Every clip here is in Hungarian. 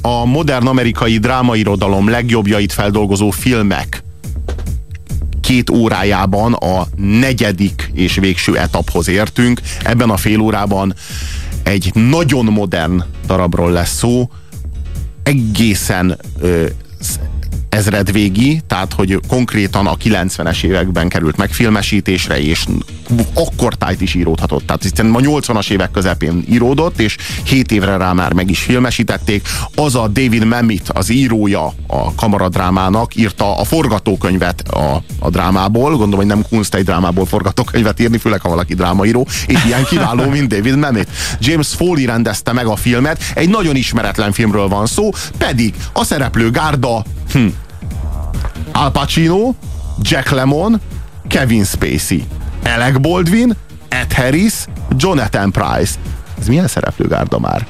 a modern amerikai drámairodalom legjobbjait feldolgozó filmek két órájában a negyedik és végső etaphoz értünk. Ebben a fél órában egy nagyon modern darabról lesz szó, egészen ö, ezredvégi, tehát hogy konkrétan a 90-es években került megfilmesítésre, és akkor tájt is íródhatott. Tehát hiszen a 80-as évek közepén íródott, és 7 évre rá már meg is filmesítették. Az a David Mamet, az írója a kamaradrámának, írta a forgatókönyvet a, a drámából. Gondolom, hogy nem kunst egy drámából forgatókönyvet írni, főleg ha valaki drámaíró, és ilyen kiváló, mint David Mamet. James Foley rendezte meg a filmet, egy nagyon ismeretlen filmről van szó, pedig a szereplő gárda hm, Al Pacino, Jack Lemmon, Kevin Spacey, Alec Baldwin, Ed Harris, Jonathan Price. Ez milyen szereplőgárda már?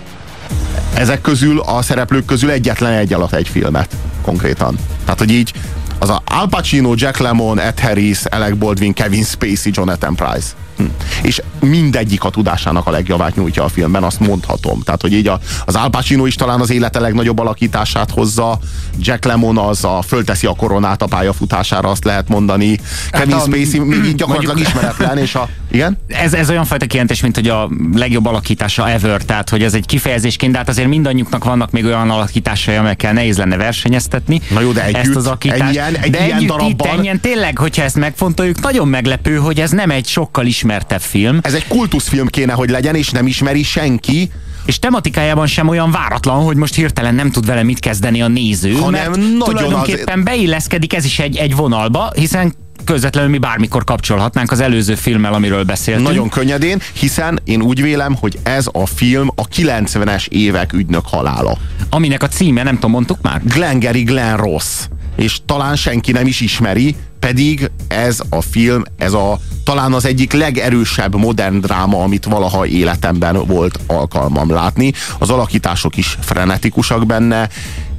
Ezek közül, a szereplők közül egyetlen egy alatt egy filmet konkrétan. Tehát, hogy így az a Al Pacino, Jack Lemmon, Ed Harris, Alec Baldwin, Kevin Spacey, Jonathan Price. Hm. És mindegyik a tudásának a legjavát nyújtja a filmben, azt mondhatom. Tehát, hogy így a, az Al Pacino is talán az élete legnagyobb alakítását hozza, Jack Lemmon az a fölteszi a koronát a pályafutására, azt lehet mondani. Hát Kevin a, Spacey még gyakorlatilag mondjuk, ismeretlen, és a... Igen? Ez, ez olyan fajta kijelentés, mint hogy a legjobb alakítása ever, tehát hogy ez egy kifejezésként, de hát azért mindannyiuknak vannak még olyan alakításai, amelyekkel nehéz lenne versenyeztetni. Na jó, de együtt, ezt az alakítást. Ennyien, egy de ilyen együtt darabban... itt ennyien, tényleg, hogyha ezt megfontoljuk, nagyon meglepő, hogy ez nem egy sokkal is ismertebb film. Ez egy kultuszfilm kéne, hogy legyen, és nem ismeri senki. És tematikájában sem olyan váratlan, hogy most hirtelen nem tud vele mit kezdeni a néző, hanem mert nagyon tulajdonképpen az... beilleszkedik ez is egy, egy vonalba, hiszen közvetlenül mi bármikor kapcsolhatnánk az előző filmmel, amiről beszéltünk. Nagyon könnyedén, hiszen én úgy vélem, hogy ez a film a 90-es évek ügynök halála. Aminek a címe, nem tudom, mondtuk már? Glengarry Glen Ross. És talán senki nem is ismeri, pedig ez a film, ez a talán az egyik legerősebb modern dráma, amit valaha életemben volt alkalmam látni. Az alakítások is frenetikusak benne,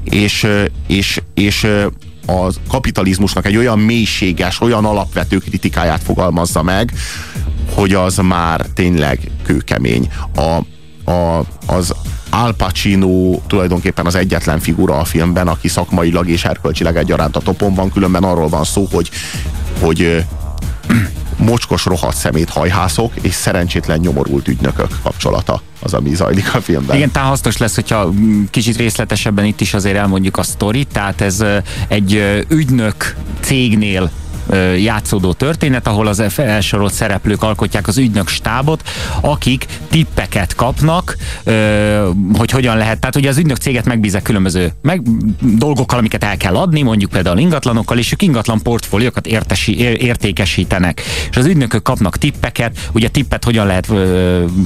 és, és, és a kapitalizmusnak egy olyan mélységes, olyan alapvető kritikáját fogalmazza meg, hogy az már tényleg kőkemény. A, a, az Al Pacino tulajdonképpen az egyetlen figura a filmben, aki szakmailag és erkölcsileg egyaránt a topon van, különben arról van szó, hogy, hogy mocskos rohadt szemét hajhászok és szerencsétlen nyomorult ügynökök kapcsolata az, ami zajlik a filmben. Igen, tehát hasznos lesz, hogyha kicsit részletesebben itt is azért elmondjuk a sztorit, tehát ez egy ügynök cégnél játszódó történet, ahol az felsorolt szereplők alkotják az ügynök stábot, akik tippeket kapnak, hogy hogyan lehet. Tehát ugye az ügynök céget megbízek különböző meg, dolgokkal, amiket el kell adni, mondjuk például ingatlanokkal, és ők ingatlan portfóliókat értesi, értékesítenek. És az ügynökök kapnak tippeket, ugye tippet hogyan lehet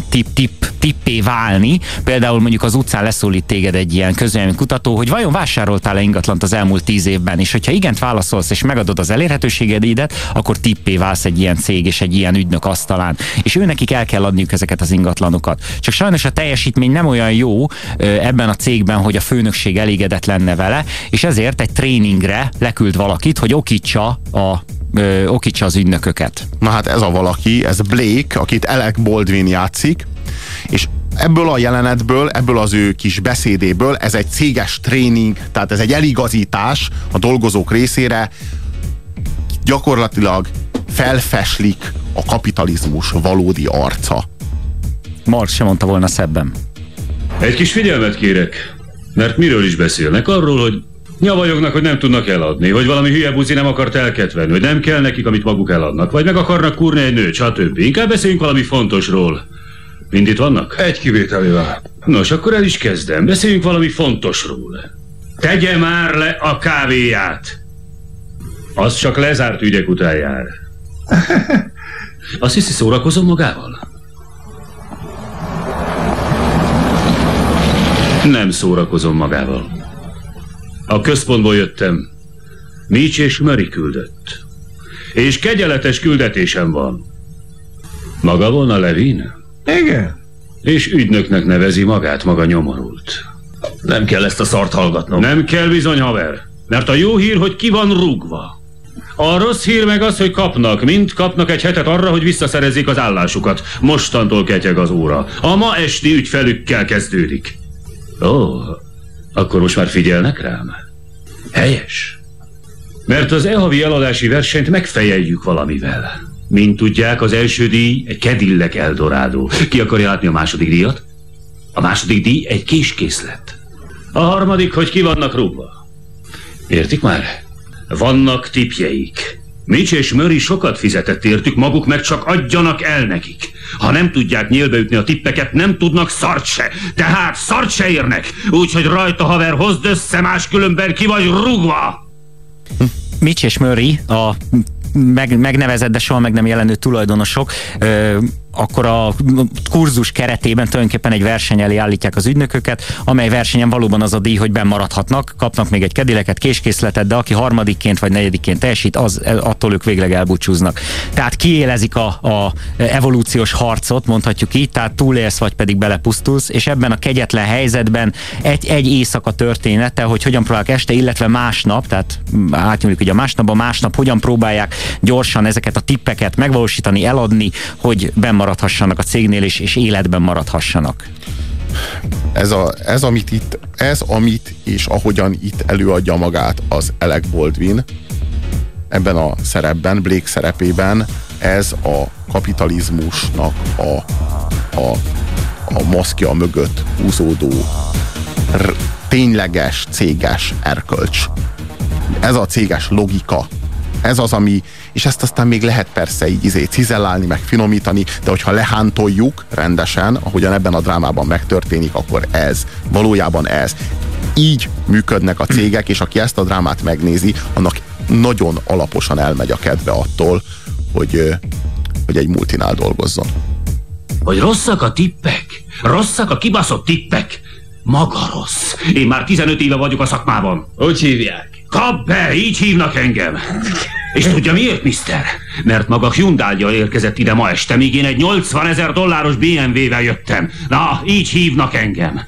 tipp, tipp, tippé válni. Például mondjuk az utcán leszólít téged egy ilyen kutató, hogy vajon vásároltál-e ingatlant az elmúlt tíz évben, és hogyha igent válaszolsz, és megadod az elérhetőség tehetségeidet, akkor tippé válsz egy ilyen cég és egy ilyen ügynök asztalán. És ő nekik el kell adniuk ezeket az ingatlanokat. Csak sajnos a teljesítmény nem olyan jó ebben a cégben, hogy a főnökség elégedett lenne vele, és ezért egy tréningre leküld valakit, hogy okítsa a ö, okítsa az ügynököket. Na hát ez a valaki, ez Blake, akit Alec Baldwin játszik, és ebből a jelenetből, ebből az ő kis beszédéből ez egy céges tréning, tehát ez egy eligazítás a dolgozók részére, gyakorlatilag felfeslik a kapitalizmus valódi arca. Marx sem mondta volna szebben. Egy kis figyelmet kérek, mert miről is beszélnek? Arról, hogy nyavajognak, hogy nem tudnak eladni, vagy valami hülye buzi nem akart elketvenni, hogy nem kell nekik, amit maguk eladnak, vagy meg akarnak kurni egy nőt, stb. Inkább beszéljünk valami fontosról. Mind itt vannak? Egy kivételével. Nos, akkor el is kezdem. Beszéljünk valami fontosról. Tegye már le a kávéját! Az csak lezárt ügyek után jár. Azt hiszi, szórakozom magával? Nem szórakozom magával. A központból jöttem. Mitch és Murray küldött. És kegyeletes küldetésem van. Maga volna Levin? Igen. És ügynöknek nevezi magát maga nyomorult. Nem kell ezt a szart hallgatnom. Nem kell bizony, haver. Mert a jó hír, hogy ki van rúgva. A rossz hír meg az, hogy kapnak, mint kapnak egy hetet arra, hogy visszaszerezzék az állásukat. Mostantól ketyeg az óra. A ma esti ügyfelükkel kezdődik. Ó, Akkor most már figyelnek rám? Helyes. Mert az e-havi eladási versenyt megfejeljük valamivel. Mint tudják, az első díj egy Cadillac Eldorado. Ki akarja látni a második díjat? A második díj egy késkészlet. A harmadik, hogy ki vannak rúgva. Értik már? Vannak tipjeik. Mitch és Murray sokat fizetett értük, maguk meg csak adjanak el nekik. Ha nem tudják nyílbeütni a tippeket, nem tudnak szart se. Tehát szart se érnek. Úgyhogy rajta haver, hozd össze, máskülönben ki vagy rúgva. Mitch és Murray, a meg, megnevezett, de soha meg nem jelenő tulajdonosok, ö, akkor a kurzus keretében tulajdonképpen egy verseny elé állítják az ügynököket, amely versenyen valóban az a díj, hogy bemaradhatnak, kapnak még egy kedileket, késkészletet, de aki harmadikként vagy negyedikként teljesít, az, attól ők végleg elbúcsúznak. Tehát kiélezik a, a evolúciós harcot, mondhatjuk így, tehát túlélsz, vagy pedig belepusztulsz, és ebben a kegyetlen helyzetben egy, egy éjszaka története, hogy hogyan próbálják este, illetve másnap, tehát átnyúlik ugye a másnap, a másnap hogyan próbálják gyorsan ezeket a tippeket megvalósítani, eladni, hogy bemaradhassanak a cégnél és, és életben maradhassanak. Ez, a, ez, amit itt, ez, amit és ahogyan itt előadja magát az Alec Baldwin, ebben a szerepben, Blake szerepében, ez a kapitalizmusnak a, a, a maszkja mögött húzódó r, tényleges céges erkölcs. Ez a céges logika. Ez az, ami, és ezt aztán még lehet persze így izé cizellálni, meg finomítani, de hogyha lehántoljuk rendesen, ahogyan ebben a drámában megtörténik, akkor ez, valójában ez. Így működnek a cégek, és aki ezt a drámát megnézi, annak nagyon alaposan elmegy a kedve attól, hogy, hogy egy multinál dolgozzon. Hogy rosszak a tippek? Rosszak a kibaszott tippek? Maga rossz. Én már 15 éve vagyok a szakmában. Úgy hívják. Kap be, így hívnak engem. És tudja miért, mister? Mert maga hyundai érkezett ide ma este, míg én egy 80 ezer dolláros BMW-vel jöttem. Na, így hívnak engem.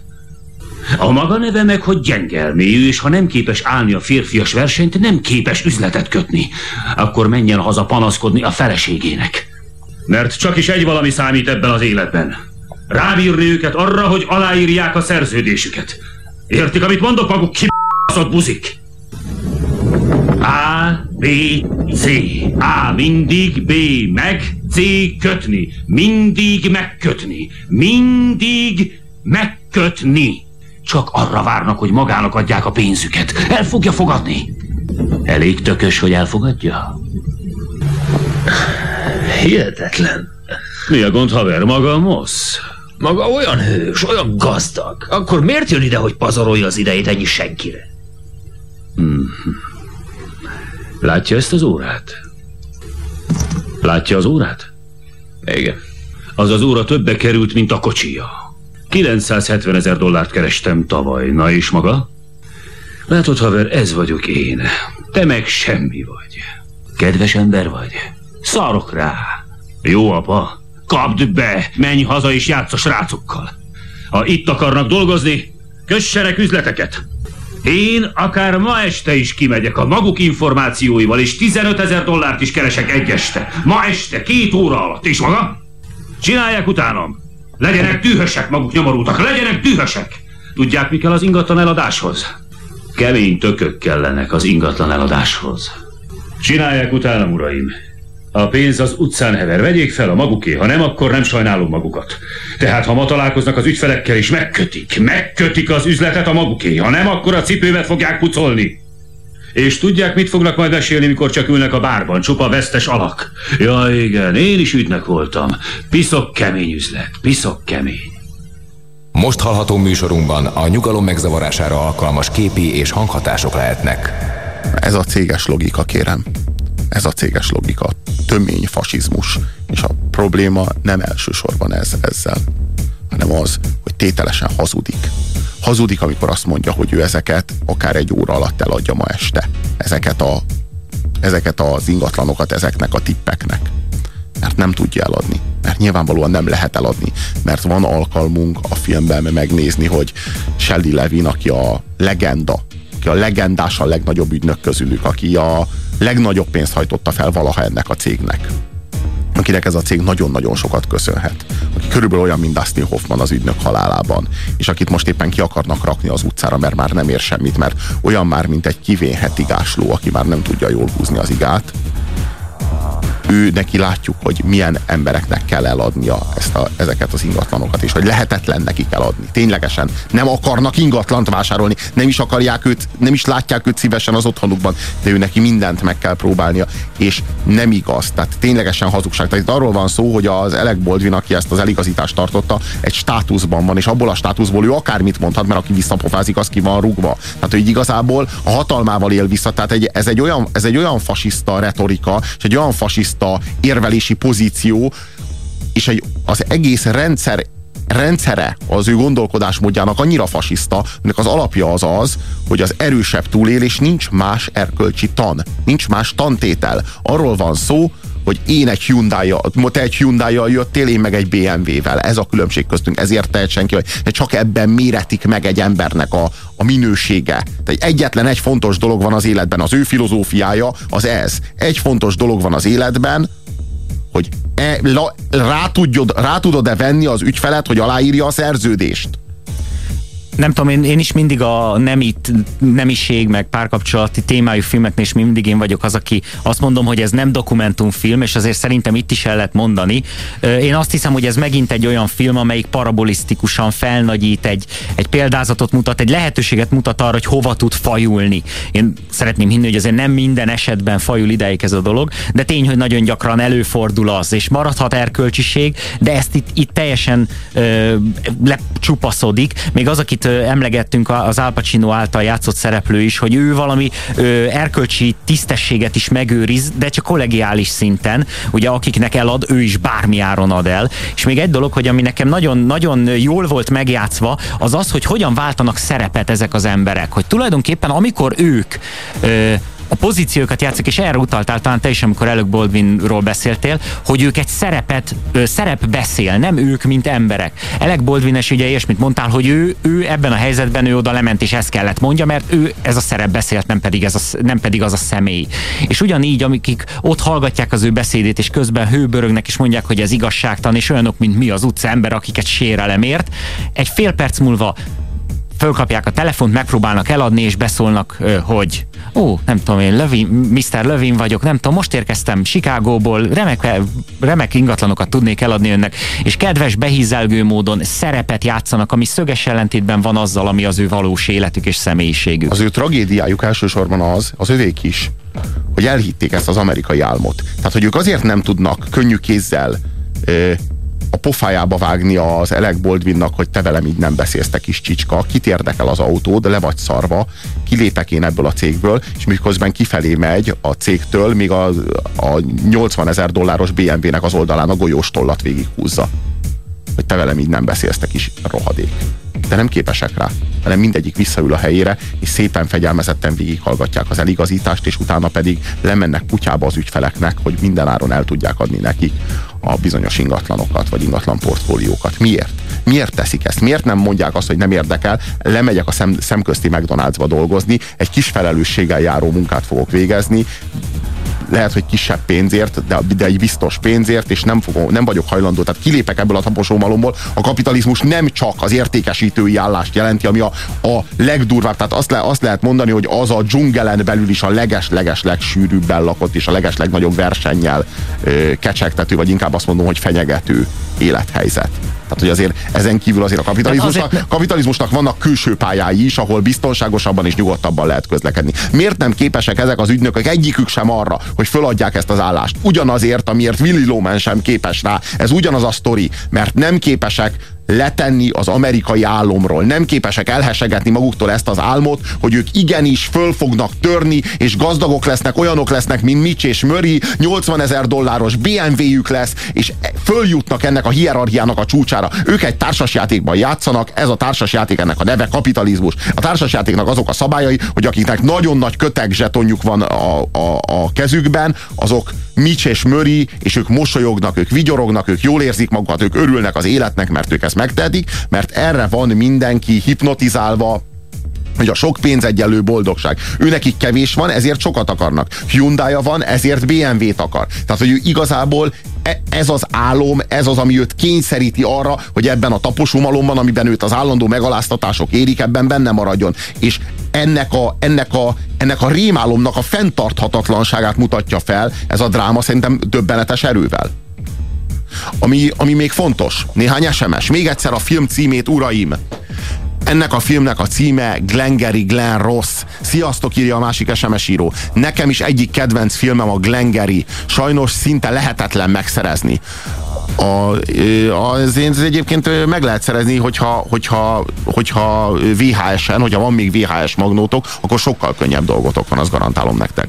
A maga neve meg, hogy gyengelmélyű, és ha nem képes állni a férfias versenyt, nem képes üzletet kötni. Akkor menjen haza panaszkodni a feleségének. Mert csak is egy valami számít ebben az életben. Rábírni őket arra, hogy aláírják a szerződésüket. Értik, amit mondok maguk, ki buzik? A, B, C. A mindig, B meg, C kötni. Mindig megkötni. Mindig megkötni. Csak arra várnak, hogy magának adják a pénzüket. El fogja fogadni. Elég tökös, hogy elfogadja? Hihetetlen. Mi a gond, haver? Maga a Mosz? Maga olyan hős, olyan gazdag. Akkor miért jön ide, hogy pazarolja az idejét ennyi senkire? Hmm. Látja ezt az órát? Látja az órát? Igen. Az az óra többe került, mint a kocsija. 970 ezer dollárt kerestem tavaly. Na és maga? Látod, haver, ez vagyok én. Te meg semmi vagy. Kedves ember vagy. Szarok rá. Jó apa, kapd be, menj haza és játsz a srácokkal. Ha itt akarnak dolgozni, kössenek üzleteket. Én akár ma este is kimegyek a maguk információival, és 15 ezer dollárt is keresek egy este. Ma este, két óra alatt. És maga? Csinálják utánam. Legyenek dühösek maguk nyomorultak, legyenek dühösek. Tudják, mi kell az ingatlan eladáshoz? Kemény tökök kellenek az ingatlan eladáshoz. Csinálják utánam, uraim. A pénz az utcán hever, vegyék fel a maguké, ha nem, akkor nem sajnálom magukat. Tehát, ha ma találkoznak az ügyfelekkel is, megkötik, megkötik az üzletet a maguké, ha nem, akkor a cipőmet fogják pucolni. És tudják, mit fognak majd mesélni, mikor csak ülnek a bárban, csupa vesztes alak. Ja, igen, én is ügynek voltam. Piszok kemény üzlet, piszok kemény. Most hallható műsorunkban a nyugalom megzavarására alkalmas képi és hanghatások lehetnek. Ez a céges logika, kérem ez a céges logika, tömény fasizmus. És a probléma nem elsősorban ez ezzel, hanem az, hogy tételesen hazudik. Hazudik, amikor azt mondja, hogy ő ezeket akár egy óra alatt eladja ma este. Ezeket, a, ezeket az ingatlanokat ezeknek a tippeknek. Mert nem tudja eladni. Mert nyilvánvalóan nem lehet eladni. Mert van alkalmunk a filmben megnézni, hogy Shelley Levin, aki a legenda, aki a legendásan legnagyobb ügynök közülük, aki a, legnagyobb pénzt hajtotta fel valaha ennek a cégnek. akinek ez a cég nagyon-nagyon sokat köszönhet. Aki körülbelül olyan, mint Dustin Hoffman az ügynök halálában, és akit most éppen ki akarnak rakni az utcára, mert már nem ér semmit, mert olyan már, mint egy kivénhet igásló, aki már nem tudja jól húzni az igát, ő neki látjuk, hogy milyen embereknek kell eladnia ezt a, ezeket az ingatlanokat, és hogy lehetetlen nekik eladni. Ténylegesen nem akarnak ingatlant vásárolni, nem is akarják őt, nem is látják őt szívesen az otthonukban, de ő neki mindent meg kell próbálnia, és nem igaz. Tehát ténylegesen hazugság. Tehát itt arról van szó, hogy az Elek Baldwin, aki ezt az eligazítást tartotta, egy státuszban van, és abból a státuszból ő akármit mondhat, mert aki visszapofázik, az ki van rugva. Tehát, hogy igazából a hatalmával él vissza. Tehát egy, ez, egy olyan, ez egy olyan fasiszta retorika, és egy olyan fasiszta fasiszta érvelési pozíció, és egy, az egész rendszer rendszere az ő gondolkodásmódjának annyira fasiszta, aminek az alapja az az, hogy az erősebb túlélés nincs más erkölcsi tan, nincs más tantétel. Arról van szó, hogy én egy hyundai te egy hyundai jöttél, én meg egy BMW-vel. Ez a különbség köztünk, ezért tehet senki, hogy csak ebben méretik meg egy embernek a, a minősége. Tehát egyetlen egy fontos dolog van az életben, az ő filozófiája az ez. Egy fontos dolog van az életben, hogy e, la, rá, tudjod, rá tudod-e venni az ügyfelet, hogy aláírja a szerződést nem tudom, én, én is mindig a nemit, nemiség, meg párkapcsolati témájú filmeknél is mindig én vagyok az, aki azt mondom, hogy ez nem dokumentumfilm, és azért szerintem itt is el lehet mondani. Én azt hiszem, hogy ez megint egy olyan film, amelyik parabolisztikusan felnagyít, egy, egy példázatot mutat, egy lehetőséget mutat arra, hogy hova tud fajulni. Én szeretném hinni, hogy azért nem minden esetben fajul ideig ez a dolog, de tény, hogy nagyon gyakran előfordul az, és maradhat erkölcsiség, de ezt itt, itt teljesen ö, lecsupaszodik. Még az, akit emlegettünk az Al Pacino által játszott szereplő is, hogy ő valami ö, erkölcsi tisztességet is megőriz, de csak kollegiális szinten, ugye akiknek elad, ő is bármi áron ad el. És még egy dolog, hogy ami nekem nagyon, nagyon jól volt megjátszva, az az, hogy hogyan váltanak szerepet ezek az emberek. Hogy tulajdonképpen amikor ők ö, a pozíciókat játszik, és erre utaltál talán te is, amikor előbb Baldwinról beszéltél, hogy ők egy szerepet, szerep beszél, nem ők, mint emberek. Elek Baldwin-es ugye ilyesmit mondtál, hogy ő, ő ebben a helyzetben ő oda lement, és ezt kellett mondja, mert ő ez a szerep beszélt, nem pedig, ez a, nem pedig az a személy. És ugyanígy, amikik ott hallgatják az ő beszédét, és közben hőbörögnek, és mondják, hogy ez igazságtalan, és olyanok, mint mi az utca ember, akiket sérelemért, egy fél perc múlva fölkapják a telefont, megpróbálnak eladni, és beszólnak, hogy ó, nem tudom én, Lövin, Mr. Lövin vagyok, nem tudom, most érkeztem Chicagóból, remek, remek ingatlanokat tudnék eladni önnek, és kedves, behízelgő módon szerepet játszanak, ami szöges ellentétben van azzal, ami az ő valós életük és személyiségük. Az ő tragédiájuk elsősorban az, az övék is, hogy elhitték ezt az amerikai álmot. Tehát, hogy ők azért nem tudnak könnyű kézzel a pofájába vágni az Elek Boldvinnak, hogy te velem így nem beszélsz, te kis csicska, kit érdekel az de le vagy szarva, kilépek én ebből a cégből, és miközben kifelé megy a cégtől, míg a, a 80 ezer dolláros BMW-nek az oldalán a golyós tollat végighúzza. Hogy te velem így nem beszélsz, te kis rohadék. De nem képesek rá, hanem mindegyik visszaül a helyére, és szépen fegyelmezetten végighallgatják az eligazítást, és utána pedig lemennek kutyába az ügyfeleknek, hogy mindenáron el tudják adni nekik a bizonyos ingatlanokat, vagy ingatlan portfóliókat. Miért? Miért teszik ezt? Miért nem mondják azt, hogy nem érdekel, lemegyek a szem, szemközti McDonald'sba dolgozni, egy kis felelősséggel járó munkát fogok végezni, lehet, hogy kisebb pénzért, de, de egy biztos pénzért, és nem, fogom, nem vagyok hajlandó, tehát kilépek ebből a taposómalomból. A kapitalizmus nem csak az értékesítői állást jelenti, ami a, a legdurvább, tehát azt, le, azt lehet mondani, hogy az a dzsungelen belül is a leges-leges legsűrűbben lakott, és a leges legnagyobb versennyel ö, kecsegtető, vagy inkább azt mondom, hogy fenyegető élethelyzet. Tehát, hogy azért ezen kívül azért a kapitalizmusnak, azért... kapitalizmusnak vannak külső pályái is, ahol biztonságosabban és nyugodtabban lehet közlekedni. Miért nem képesek ezek az ügynökök egyikük sem arra, hogy föladják ezt az állást? Ugyanazért, amiért Willy Loman sem képes rá. Ez ugyanaz a sztori, mert nem képesek letenni az amerikai álomról. Nem képesek elhesegetni maguktól ezt az álmot, hogy ők igenis föl fognak törni, és gazdagok lesznek, olyanok lesznek, mint Mitch és Murray, 80 ezer dolláros BMW-jük lesz, és följutnak ennek a hierarchiának a csúcsára. Ők egy társasjátékban játszanak, ez a társasjáték ennek a neve kapitalizmus. A társasjátéknak azok a szabályai, hogy akiknek nagyon nagy köteg zsetonjuk van a, a, a kezükben, azok Mitch és Murray, és ők mosolyognak, ők vigyorognak, ők jól érzik magukat, ők örülnek az életnek, mert ők ezt megtehetik, mert erre van mindenki hipnotizálva, hogy a sok pénz egyenlő boldogság. Ő nekik kevés van, ezért sokat akarnak. hyundai van, ezért BMW-t akar. Tehát, hogy ő igazából e- ez az álom, ez az, ami őt kényszeríti arra, hogy ebben a taposumalomban, amiben őt az állandó megaláztatások érik, ebben benne maradjon. És ennek a, ennek a, ennek a rémálomnak a fenntarthatatlanságát mutatja fel ez a dráma szerintem döbbenetes erővel. Ami, ami még fontos, néhány SMS. Még egyszer a film címét, uraim! Ennek a filmnek a címe Glengeri Glen Ross. Sziasztok, írja a másik SMS író. Nekem is egyik kedvenc filmem a Glengeri. Sajnos szinte lehetetlen megszerezni. A, az, az egyébként meg lehet szerezni, hogyha, hogyha, hogyha VHS-en, hogyha van még VHS magnótok, akkor sokkal könnyebb dolgotok van, azt garantálom nektek.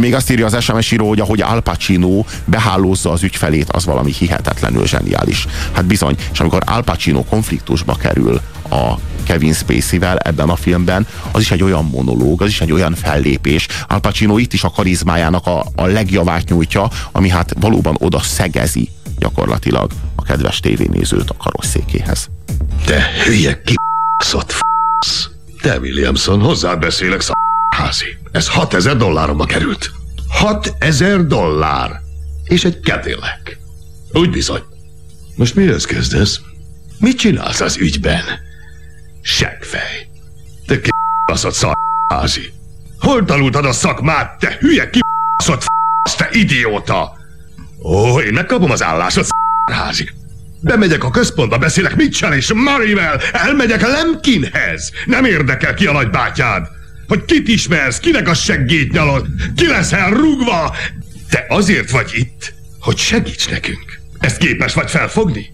Még azt írja az SMS író, hogy ahogy Al Pacino behálózza az ügyfelét, az valami hihetetlenül zseniális. Hát bizony, és amikor Al Pacino konfliktusba kerül a Kevin Spacey-vel ebben a filmben, az is egy olyan monológ, az is egy olyan fellépés. Al Pacino itt is a karizmájának a, a legjavát nyújtja, ami hát valóban oda szegezi gyakorlatilag a kedves tévénézőt a karosszékéhez. Te hülye kibaszott f***sz. Te, Williamson, hozzád beszélek házi. Ez 6000 dolláromba került. 6000 dollár. És egy kedélek. Úgy bizony. Most mihez kezdesz? Mit csinálsz az ügyben? Seggfej. Te kibaszott házi. Hol tanultad a szakmát, te hülye kibaszott f***sz, te idióta? Ó, én megkapom az állásot, házi. Bemegyek a központba, beszélek Mitchell és Marivel, elmegyek Lemkinhez. Nem érdekel ki a nagybátyád. Hogy kit ismersz, kinek a seggét nyalod, ki leszel rúgva. Te azért vagy itt, hogy segíts nekünk. Ezt képes vagy felfogni?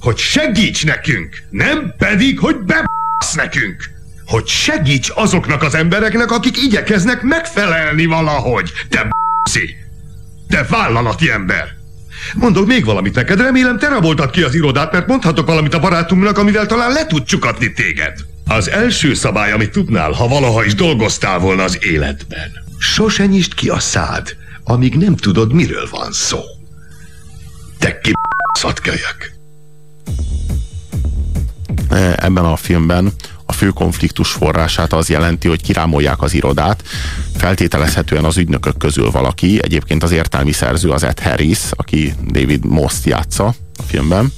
Hogy segíts nekünk, nem pedig, hogy bebasz nekünk. Hogy segíts azoknak az embereknek, akik igyekeznek megfelelni valahogy. Te b***szi. Te vállalati ember! Mondok még valamit neked, remélem te raboltad ki az irodát, mert mondhatok valamit a barátunknak, amivel talán le tud csukatni téged. Az első szabály, amit tudnál, ha valaha is dolgoztál volna az életben. Sose nyisd ki a szád, amíg nem tudod, miről van szó. Te ki kölyök. Ebben a filmben a fő konfliktus forrását az jelenti, hogy kirámolják az irodát, feltételezhetően az ügynökök közül valaki, egyébként az értelmi szerző az Ed Harris, aki David Most játsza a filmben,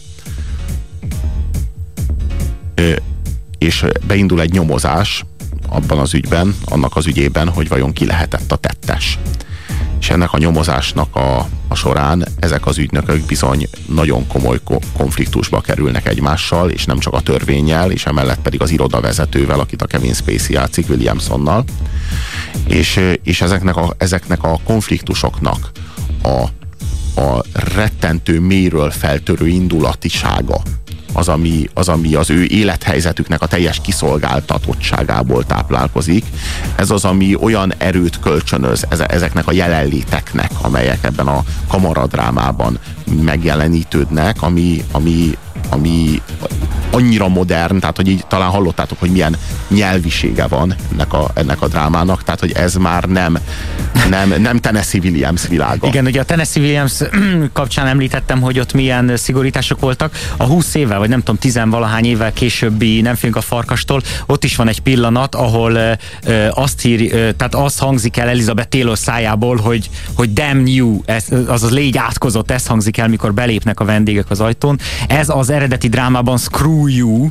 és beindul egy nyomozás abban az ügyben, annak az ügyében, hogy vajon ki lehetett a tettes és ennek a nyomozásnak a, a során ezek az ügynökök bizony nagyon komoly konfliktusba kerülnek egymással, és nem csak a törvényel, és emellett pedig az irodavezetővel, akit a Kevin Spacey játszik, Williamsonnal, és, és ezeknek, a, ezeknek a konfliktusoknak a, a rettentő méről feltörő indulatisága, az ami, az, ami az ő élethelyzetüknek a teljes kiszolgáltatottságából táplálkozik. Ez az, ami olyan erőt kölcsönöz ezeknek a jelenléteknek, amelyek ebben a kamaradrámában megjelenítődnek, ami, ami, ami annyira modern, tehát hogy így talán hallottátok, hogy milyen nyelvisége van ennek a, ennek a drámának, tehát hogy ez már nem, nem, nem Tennessee Williams világa. Igen, ugye a Tennessee Williams kapcsán említettem, hogy ott milyen szigorítások voltak. A 20 évvel, vagy nem tudom, tizenvalahány évvel későbbi Nem félünk a farkastól, ott is van egy pillanat, ahol e, azt ír, e, tehát azt hangzik el Elizabeth Taylor szájából, hogy, hogy damn you, ez, azaz légy átkozott, ez hangzik el, mikor belépnek a vendégek az ajtón. Ez az eredeti drámában Screw You,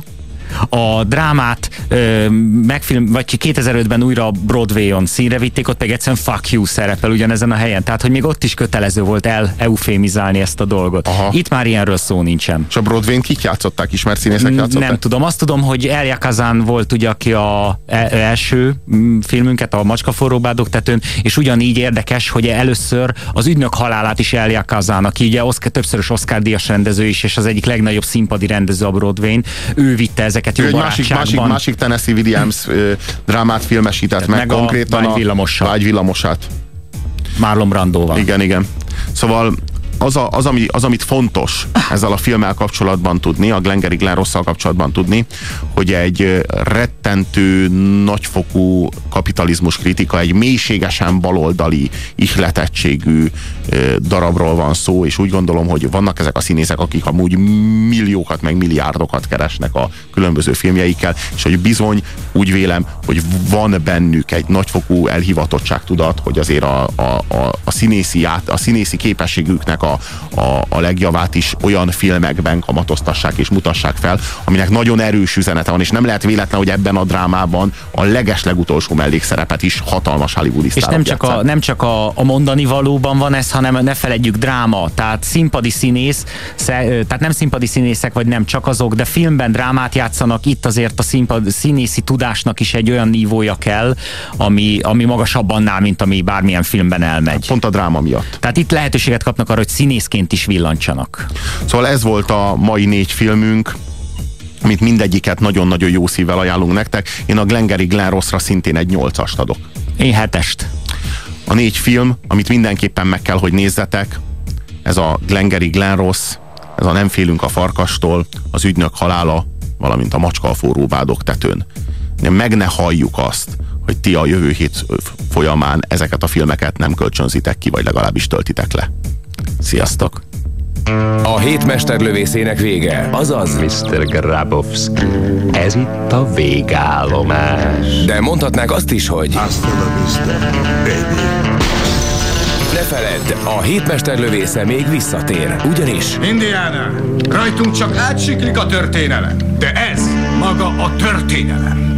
a drámát ö, megfilm, vagy 2005-ben újra Broadway-on színre vitték, ott pedig egyszerűen fuck you szerepel ugyanezen a helyen. Tehát, hogy még ott is kötelező volt el eufémizálni ezt a dolgot. Aha. Itt már ilyenről szó nincsen. És a Broadway-n kik játszották? Ismert színészek játszották? Nem tudom. Azt tudom, hogy Elia Kazan volt ugye, aki a e első mm, filmünket, a Macska forróbádok tetőn, és ugyanígy érdekes, hogy először az ügynök halálát is Elia Kazan, aki ugye Oscar, többszörös Oscar díjas rendező is, és az egyik legnagyobb színpadi rendező a Broadway-n, ő vitte ezeket jó egy másik, másik, másik Tennessee Williams ö, drámát filmesített meg, meg konkrétan a, a villamosát. Marlon Brandóval. Igen, igen. Szóval az, a, az, ami, az, amit fontos ezzel a filmmel kapcsolatban tudni, a Glengarry Glen Rosszal kapcsolatban tudni, hogy egy rett rettentő, nagyfokú kapitalizmus kritika, egy mélységesen baloldali, ihletettségű darabról van szó, és úgy gondolom, hogy vannak ezek a színészek, akik amúgy milliókat, meg milliárdokat keresnek a különböző filmjeikkel, és hogy bizony úgy vélem, hogy van bennük egy nagyfokú elhivatottságtudat, hogy azért a, a, a, a, színészi, át, a színészi képességüknek a, a, a legjavát is olyan filmekben kamatoztassák és mutassák fel, aminek nagyon erős üzenete van, és nem lehet véletlen, hogy ebben a drámában a leges legutolsó mellékszerepet is hatalmas Hollywoodi És nem csak, a, nem csak a, a mondani valóban van ez, hanem ne feledjük dráma, tehát színpadi színész, tehát nem színpadi színészek, vagy nem csak azok, de filmben drámát játszanak, itt azért a színpad, színészi tudásnak is egy olyan nívója kell, ami, ami magasabb annál, mint ami bármilyen filmben elmegy. Pont a dráma miatt. Tehát itt lehetőséget kapnak arra, hogy színészként is villancsanak. Szóval ez volt a mai négy filmünk amit mindegyiket nagyon-nagyon jó szívvel ajánlunk nektek. Én a Glengarry Glen Rossra szintén egy nyolcast adok. Én hetest. A négy film, amit mindenképpen meg kell, hogy nézzetek, ez a Glengarry Glen Ross, ez a Nem félünk a farkastól, az ügynök halála, valamint a macska a forró bádok tetőn. De meg ne halljuk azt, hogy ti a jövő hét folyamán ezeket a filmeket nem kölcsönzitek ki, vagy legalábbis töltitek le. Sziasztok! A hét mesterlövészének vége, azaz Mr. Grabowski, ez itt a végállomás. De mondhatnánk azt is, hogy Hasta la vista, baby. ne feledd, a hétmesterlövésze még visszatér, ugyanis Indiana, rajtunk csak átsiklik a történelem, de ez maga a történelem.